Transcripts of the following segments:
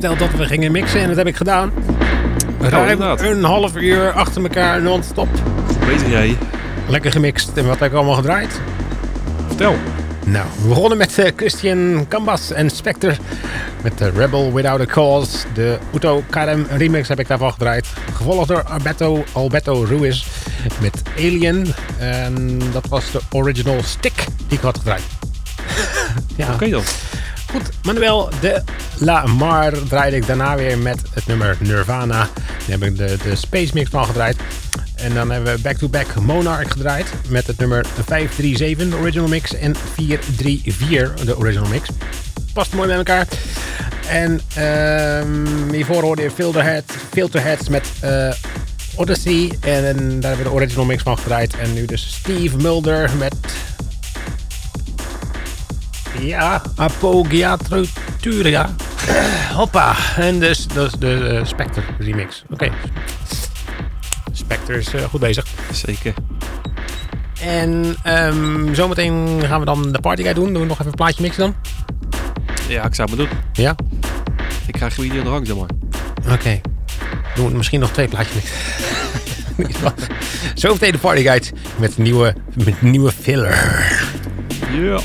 Verteld dat we gingen mixen en dat heb ik gedaan. Ruim inderdaad. een half uur achter elkaar non-stop. Bezig jij. Lekker gemixt. En wat heb ik allemaal gedraaid? Vertel. Nou, we begonnen met eh, Christian Cambas en Spectre. Met de Rebel Without a Cause. De Uto Karem remix heb ik daarvan gedraaid. Gevolgd door Alberto, Alberto Ruiz met Alien. En dat was de original stick die ik had gedraaid. ja. Oké dan. Goed, Manuel de La Mar draaide ik daarna weer met het nummer Nirvana. Daar heb ik de, de Space Mix van gedraaid. En dan hebben we back-to-back Monarch gedraaid met het nummer 537, de original mix, en 434, de original mix. Past mooi bij elkaar. En ehm hiervoor hoorde je Filterhead, Filterheads met eh, Odyssey. En, daar hebben we de original mix van gedraaid. En nu dus Steve Mulder met ja, Hoppa. En dus, de eh, Spectre remix. Oké. Spectre is eh, goed bezig. Zeker. En ehm, zometeen gaan we dan de party guide doen. Doen we nog even een plaatje mixen dan? Ja, ik zou het maar doen. Ja? Ik krijg gewoon hier de hang, zeg maar. Oké. Doen we misschien nog twee plaatjes mixen. zometeen de party guide met nieuwe, met nieuwe filler. Ja.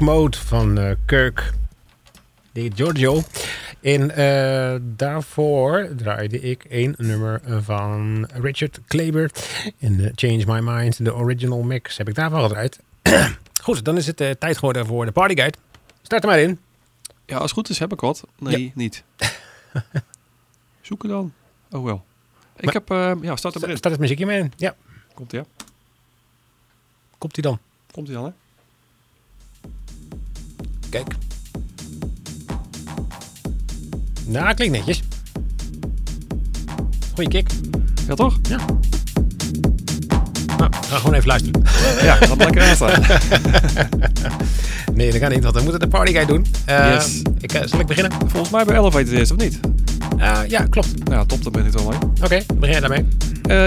Mode van eh, Kirk de Giorgio. En eh, daarvoor draaide ik een nummer van Richard Kleber. In Change My Mind, de original mix, heb ik daarvan gedraaid. Goed, dan is het eh, tijd geworden voor de partyguide. Start er maar in. Ja, als het goed is heb ik wat. Nee, niet. Zoeken dan. Oh wel. Ik Maar- heb... eh, ja, start er maar in. Start het muziekje maar in. Ja, Komt ja. komt hij dan. Komt ie dan, hè? Kijk. Nou, klinkt netjes. Goeie kick. Ja, toch? Nou, ga gewoon even luisteren. Ja, dat lekker aan staan. Nee, dat kan niet, want we moeten de partyguide doen. Eh, Yes. ik, eh, zal ik beginnen? Volgens mij bij Elevator eerst, of niet? Eh, ja, klopt. Nou, top, daar ben ik wel mee. Oké, begin jij daarmee.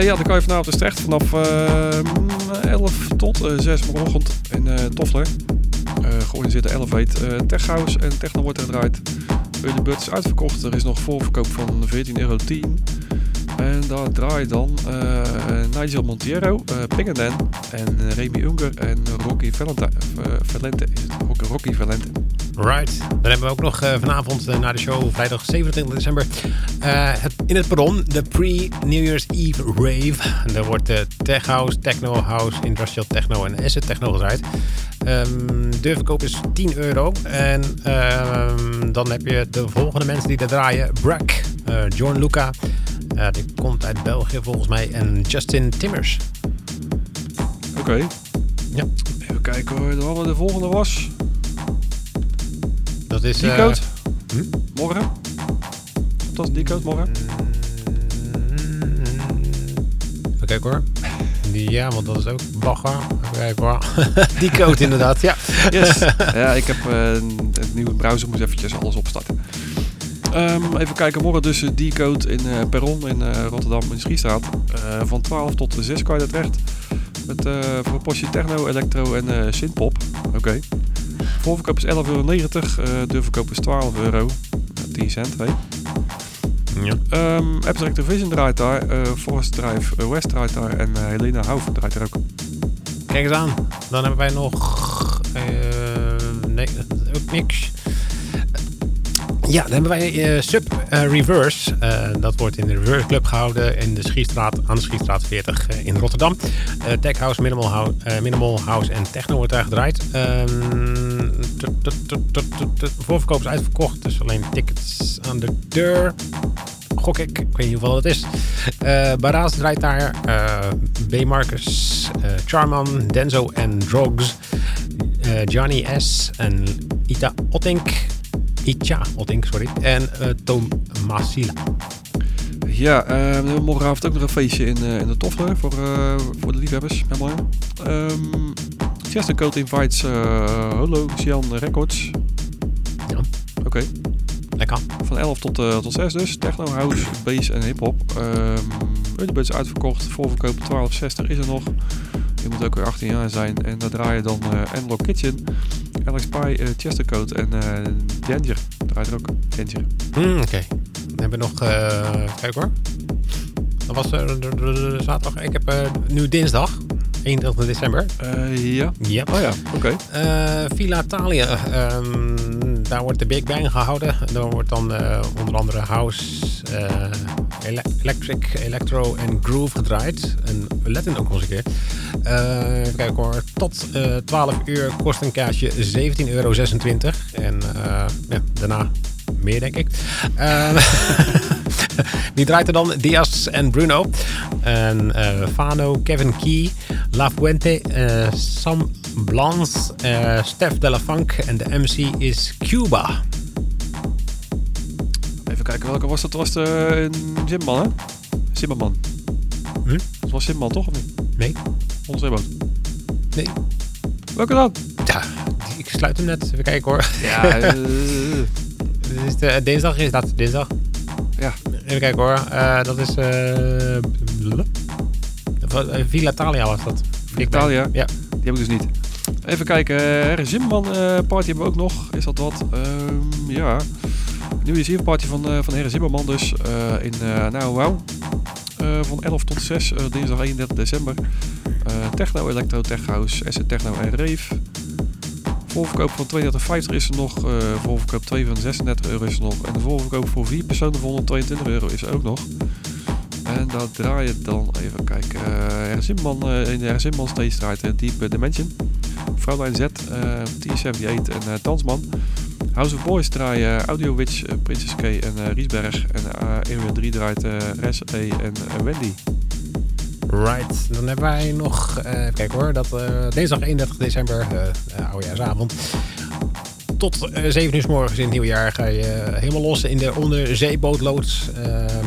Ja, dan kan je vanavond dus terecht vanaf eh, 11 tot eh 6 morgenochtend in Toffler. Eh georganiseerde Elevate. eh Tech House en Techno wordt er gedraaid. Early Bird uitverkocht. Er is nog voorverkoop van 14,10 euro. En daar draait dan eh, Nigel Montiero, uh, Pingerdan en Remy Unger en Rocky Valente. Rocky, Valente. Right. Dan hebben we ook nog vanavond na de show, vrijdag 27 december, het, in het perron de pre-New Year's Eve rave. En Daar wordt eh, tech house, techno house, industrial techno en asset techno gedraaid. Ehm de verkoop is 10 euro. En ehm, dan heb je de volgende mensen die daar draaien. Brack, eh, John Luca, eh, die komt uit België volgens mij, en Justin Timmers. Oké. Ja. Even kijken hoor. De, wat de volgende was. Dat is... eh, Decode. hm? Morgen. Dat is Decode morgen. Even kijken hoor. Die, ja, want dat is ook bagger. Die code inderdaad, ja. Yes. ja, ik heb eh, een, een nieuwe browser. Moet eventjes alles opstarten. Ehm, even kijken. Morgen dus eh, Decode in eh, Perron in eh, Rotterdam in Schiestraat. Eh, van 12 tot 6 kan je daar terecht. Met eh, voor een postje techno, electro en eh synthpop. Oké. Voorverkoop is 11,90 euro. eh deurverkoop is 12 euro. Eh, 10 cent, hè. Ja. Ehm Abstract Division draait daar, eh Forest Drive eh, West draait daar en eh, Helena Houff draait er ook. Kijk eens aan. Dan hebben wij nog... eh, nee, ook niks. Ja, dan hebben wij eh, Sub eh, Reverse. Eh, dat wordt in de Reverse Club gehouden in de Schiestraat, aan de Schiestraat 40 eh, in Rotterdam. Eh, Tech House, Minimal, Hou- eh, Minimal House en Techno wordt daar gedraaid. Ehm, Voorverkoop is uitverkocht, dus alleen tickets aan de deur. Gok ik, ik weet niet hoeveel het is. Eh Baraz draait daar. eh B. Marcus, eh, Charman, Denzo en Drogs. Johnny S. en Ita Ottink. Itja Ottink, sorry. En eh, Tom Masila. Ja, hebben morgenavond ook nog een feestje in, in de Toffler voor, voor de liefhebbers. Helemaal. Um, Chester Code invites uh, Holo Sian Records. Ja. Oké, Lekker. van 11 tot, eh, tot 6 dus. Techno, house, bass en hip-hop. Um, is uitverkocht. Voorverkoop 12,60 is er nog. Je moet ook weer 18 jaar zijn. En daar draai je dan uh, Analog Kitchen, Alex Pie, uh, Chester Code en uh, Danger. Draait er ook. Danger. Hmm, Oké. Dan hebben we nog... eh kijk hoor. Dat was eh, de zaterdag. Ik heb eh, nu dinsdag. 21 december. Uh, ja. Ja. Oh ja, oké. Eh, Villa Thalia. ehm, daar wordt de Big Bang gehouden. Daar wordt dan eh, onder andere house, eh, ele- electric, electro en groove gedraaid. En Latin ook nog eens een keer. Eh, kijk hoor, tot eh 12 uur kost een kaartje 17,26 euro. En eh, ja, daarna meer denk ik. Die draait er dan Diaz en Bruno. En eh, Fano, Kevin Key, La Fuente, eh, Sam Blans, eh Stef de la Funk en de MC is Cuba. Even kijken, welke was dat? Dat was de uh, Zimmerman, hè? Zimmerman. Hm? Dat was Zimmerman, toch? Of niet? Nee? Ons. Nee. Welke dan? Ja, ik sluit hem net. Even kijken hoor. Ja, is de, dinsdag is dat, dinsdag. Ja. Even kijken hoor. Eh, dat is... eh, eh, Villa Thalia was dat. Thalia? Ja. die heb ik dus niet. Even kijken, uh, uh, party hebben we ook nog. Is dat wat? Um, ja. Nieuwe Year's Eve party van, uh, van Herre Zimmerman dus. Uh, in, uh, nou. Uh, van 11 tot 6, uh, dinsdag 31 december. Uh, techno, electro, tech house, asset techno en rave. Voorverkoop van 32,50 is er nog. eh voorverkoop 2 van 36 euro is er nog. En de voorverkoop voor 4 personen voor 122 euro is er ook nog. En daar draai je dan, even kijken, uh, Herzinman, uh, in de Herzinman Stage draait uh, Deep Dimension. Vrouwlijn Z, uh, T78 en uh, Tansman. House of Boys draaien Audio Witch, Princess K en Riesberg. En uh, 3 draait Res E en Wendy. Right, dan hebben wij nog, uh, kijk hoor, dat uh, dinsdag 31 december, uh, oudejaarsavond. Tot 7 uur morgens in het nieuwjaar ga je helemaal los in de onderzeebootloods. Ehm,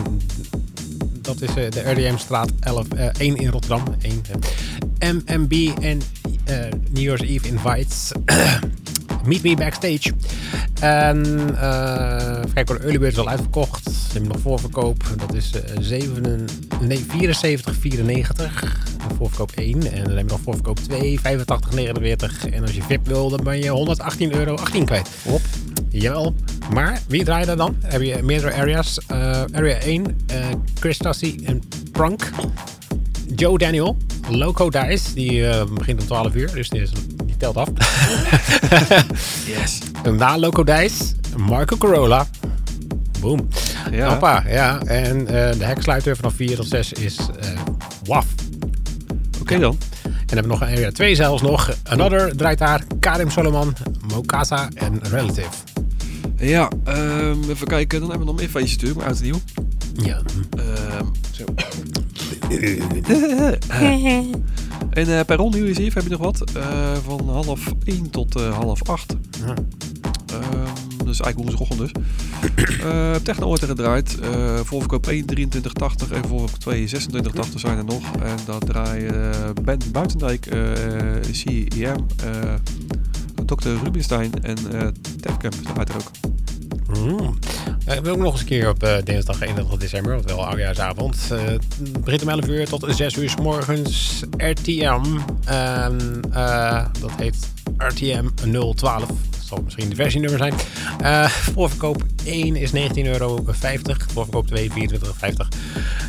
dat is de RDM-straat 11, 1 in Rotterdam. 1, MMB en New Year's Eve Invites. Meet Me Backstage. En uh, kijk hoor, de early bird is al uitverkocht. Ze hebben nog voorverkoop. Dat is uh, 7, nee, 74,94. Voorverkoop 1. En dan hebben we nog voorverkoop 2, 85,49. En als je VIP wil, dan ben je 118 euro 18 kwijt. Hop. Jawel. Maar wie draait er dan? Heb je meerdere areas. Uh, area 1, Chris Tassi en Prank. Joe Daniel, Loco Dice, die uh, begint om 12 uur, dus die, is, die telt af. yes. En na Loco Dice, Marco Corolla. Boom. Ja. Hoppa, ja. En uh, de heksluiter vanaf 4 tot 6 is uh, WAF. Oké okay, dan. En hebben we nog een area 2 zelfs nog. Another draait daar, Karim Solomon, Mokasa en Relative. Ja, um, even kijken. Dan hebben we nog meer feestjes natuurlijk, maar uit nieuw. Ja. Um, zo. en uh, per ronde hier heb je nog wat. Uh, van half 1 tot uh, half 8. Ja. Um, dus eigenlijk woensdagochtend dus. uh, Techno wordt er gedraaid. Uh, voorverkoop 1, 23,80 en voorverkoop 2, 26,80 zijn er nog. En dat draaien Ben Buitendijk, CEM, Dr. Rubinstein en uh, Tefcamp er ook. Mm. Uh, wil ook nog eens een keer op uh, dinsdag 31 december, wel oudjaarsavond. Uh, begint om 11 uur tot 6 uur s morgens RTM. En, dat heet RTM 012. Dat zal misschien de versienummer zijn. voorverkoop 1 is 19,50 euro. Voorverkoop 2 24,50.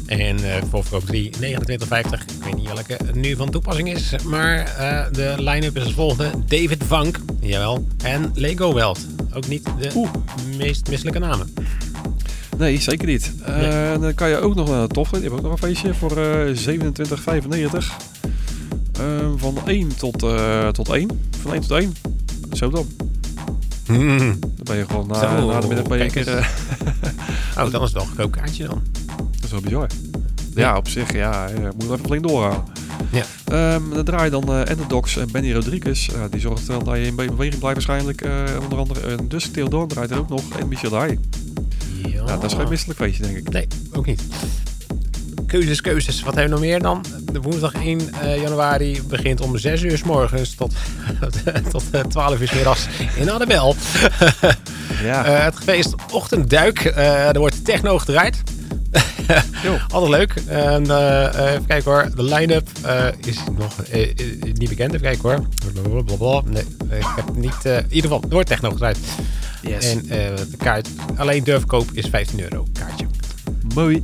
En voorverkoop 3 29,50. Ik weet niet welke nu van toepassing is. Maar de line-up is als volgende. David Vank, jawel. En Lego Weld. Ook niet de Oeh. meest misselijke namen. Nee, zeker niet. Nee. Uh, dan kan je ook nog een toffe. Je hebt ook nog een feestje voor uh, 27,95. Uh, van 1 tot, uh, tot 1. Van 1 tot 1. Zo dan. Mm. Dan ben je gewoon na, Zo, na de middag ben je een keer... Uh, oh, dan is het wel een goedkoop kaartje dan. Dat is wel bizar. Ja, ja op zich, ja. Je moet even flink doorhalen. Ja. Um, dan draai je dan uh, en Benny Rodriguez. Uh, die zorgt wel dat je in beweging blijft waarschijnlijk. Uh, onder andere. En dus Theodor draait er ook nog. En Michel Dai. Ja. Nou, dat is geen misselijk feestje, denk ik. Nee, ook niet. Keuzes, keuzes. Wat hebben we nog meer dan? De woensdag 1 uh, januari begint om 6 uur s morgens tot, tot uh, 12 uur s middags in Annabel. ja. uh, het feest Ochtendduik. er wordt techno gedraaid. Altijd leuk. En, even kijken hoor. De line-up uh, is nog niet bekend. Even kijken hoor. Blablabla. Nee, ik heb niet. in ieder geval, er wordt techno gedraaid. Yes. En de kaart, alleen durfkoop is 15 euro kaartje. Mooi.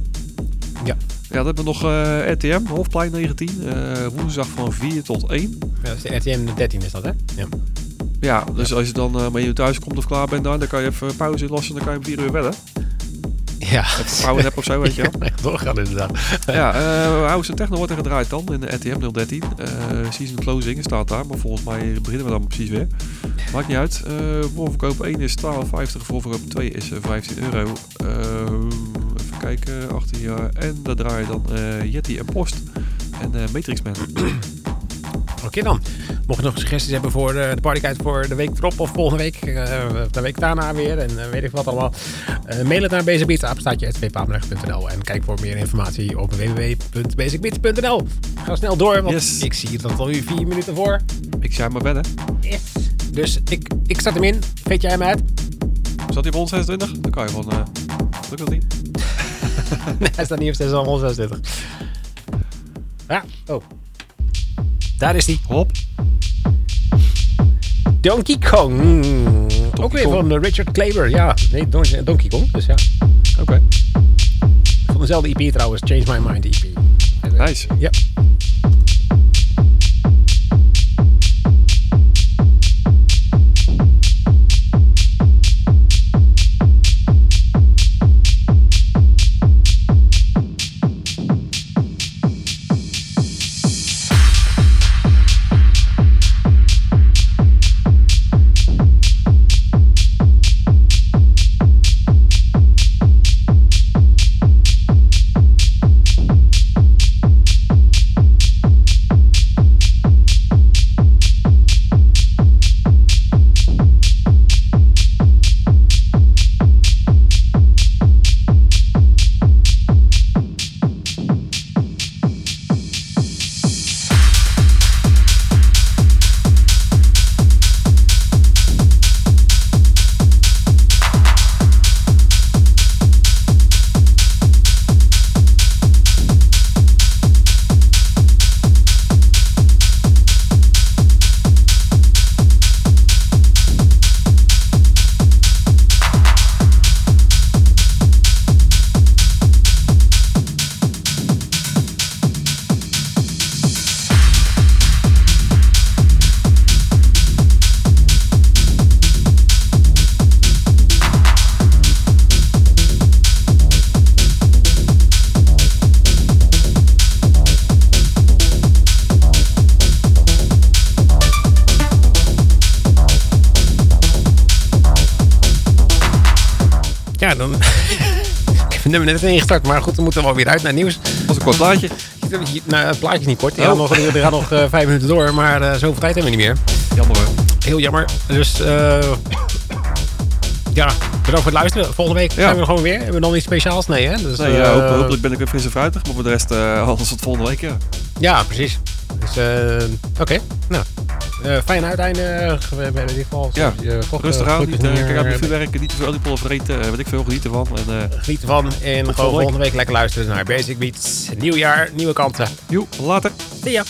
Ja. Ja, dan hebben we nog uh, RTM, Hofplein 19. Uh, woensdag van 4 tot 1. Ja, dat is de RTM 13 is dat, hè? Ja. Ja, dus ja. als je dan uh, met je thuis komt of klaar bent, dan, dan kan je even pauze inlassen en dan kan je om 4 uur wedden. Ja. Even power nap of zo, weet je wel. Doorgaan inderdaad. Ja, uh, House en Techno wordt er gedraaid dan in de RTM 013. Uh, season closing staat daar, maar volgens mij beginnen we dan precies weer. Maakt niet uit. Uh, voorverkoop 1 is 12,50, voorverkoop 2 is 15 euro. even kijken, 18 jaar. En daar draai je dan Yeti en Post en Matrixman. Oké okay dan. Mocht je nog suggesties hebben voor de, de partykite voor de week erop of volgende week, uh, de week daarna weer en uh, weet ik wat allemaal. Uh, mail het naar basicbeats.apstaatje.nl en kijk voor meer informatie op www.basicbeats.nl. Ga snel door, want yes. ik zie dat al u vier minuten voor. Ik zou maar bellen. Yes. Dus ik, ik zet hem in. Weet jij hem uit? Zat hij op 126? Dan kan je gewoon... Uh, lukt dat niet? nee, hij staat niet op 126. Ja, oh. Daar is hij. Hop. Donkey Kong. Donkey Ook weer Kong. van uh, Richard Klaber. Ja, nee, Don Donkey Kong. Dus ja. Oké. Okay. Van dezelfde EP trouwens. Change My Mind EP. Nice. Ja, ik heb het nummer net ingestart, maar goed, we moeten wel weer uit naar het nieuws. Was een kort plaatje. Nou, het plaatje is niet kort. Die Oh. gaat nog, die gaat nog eh, vijf minuten door, maar eh, zoveel tijd hebben we niet meer. Jammer hoor. Heel jammer. Dus eh ja, bedankt voor het luisteren. Volgende week zijn we er gewoon weer. Hebben we nog iets speciaals? Nee, hè? Dus, Nee, eh, ja, hoop- hopelijk ben ik weer fris en fruitig. Maar voor de rest, anders tot volgende week. Ja. Ja, precies. Dus, eh, oké. Eh fijn uiteinde. eh, We hebben in ieder geval Ja, eh, Rustig aan, niet, meer, kijk uit eh, met vuurwerk, niet te veel oliepollen vreten. eh, weet ik veel, genieten van. En, Geniet ervan. En gewoon volgende week. lekker luisteren naar Basic Beats. Nieuw jaar, nieuwe kanten. joe, later. Zie ya.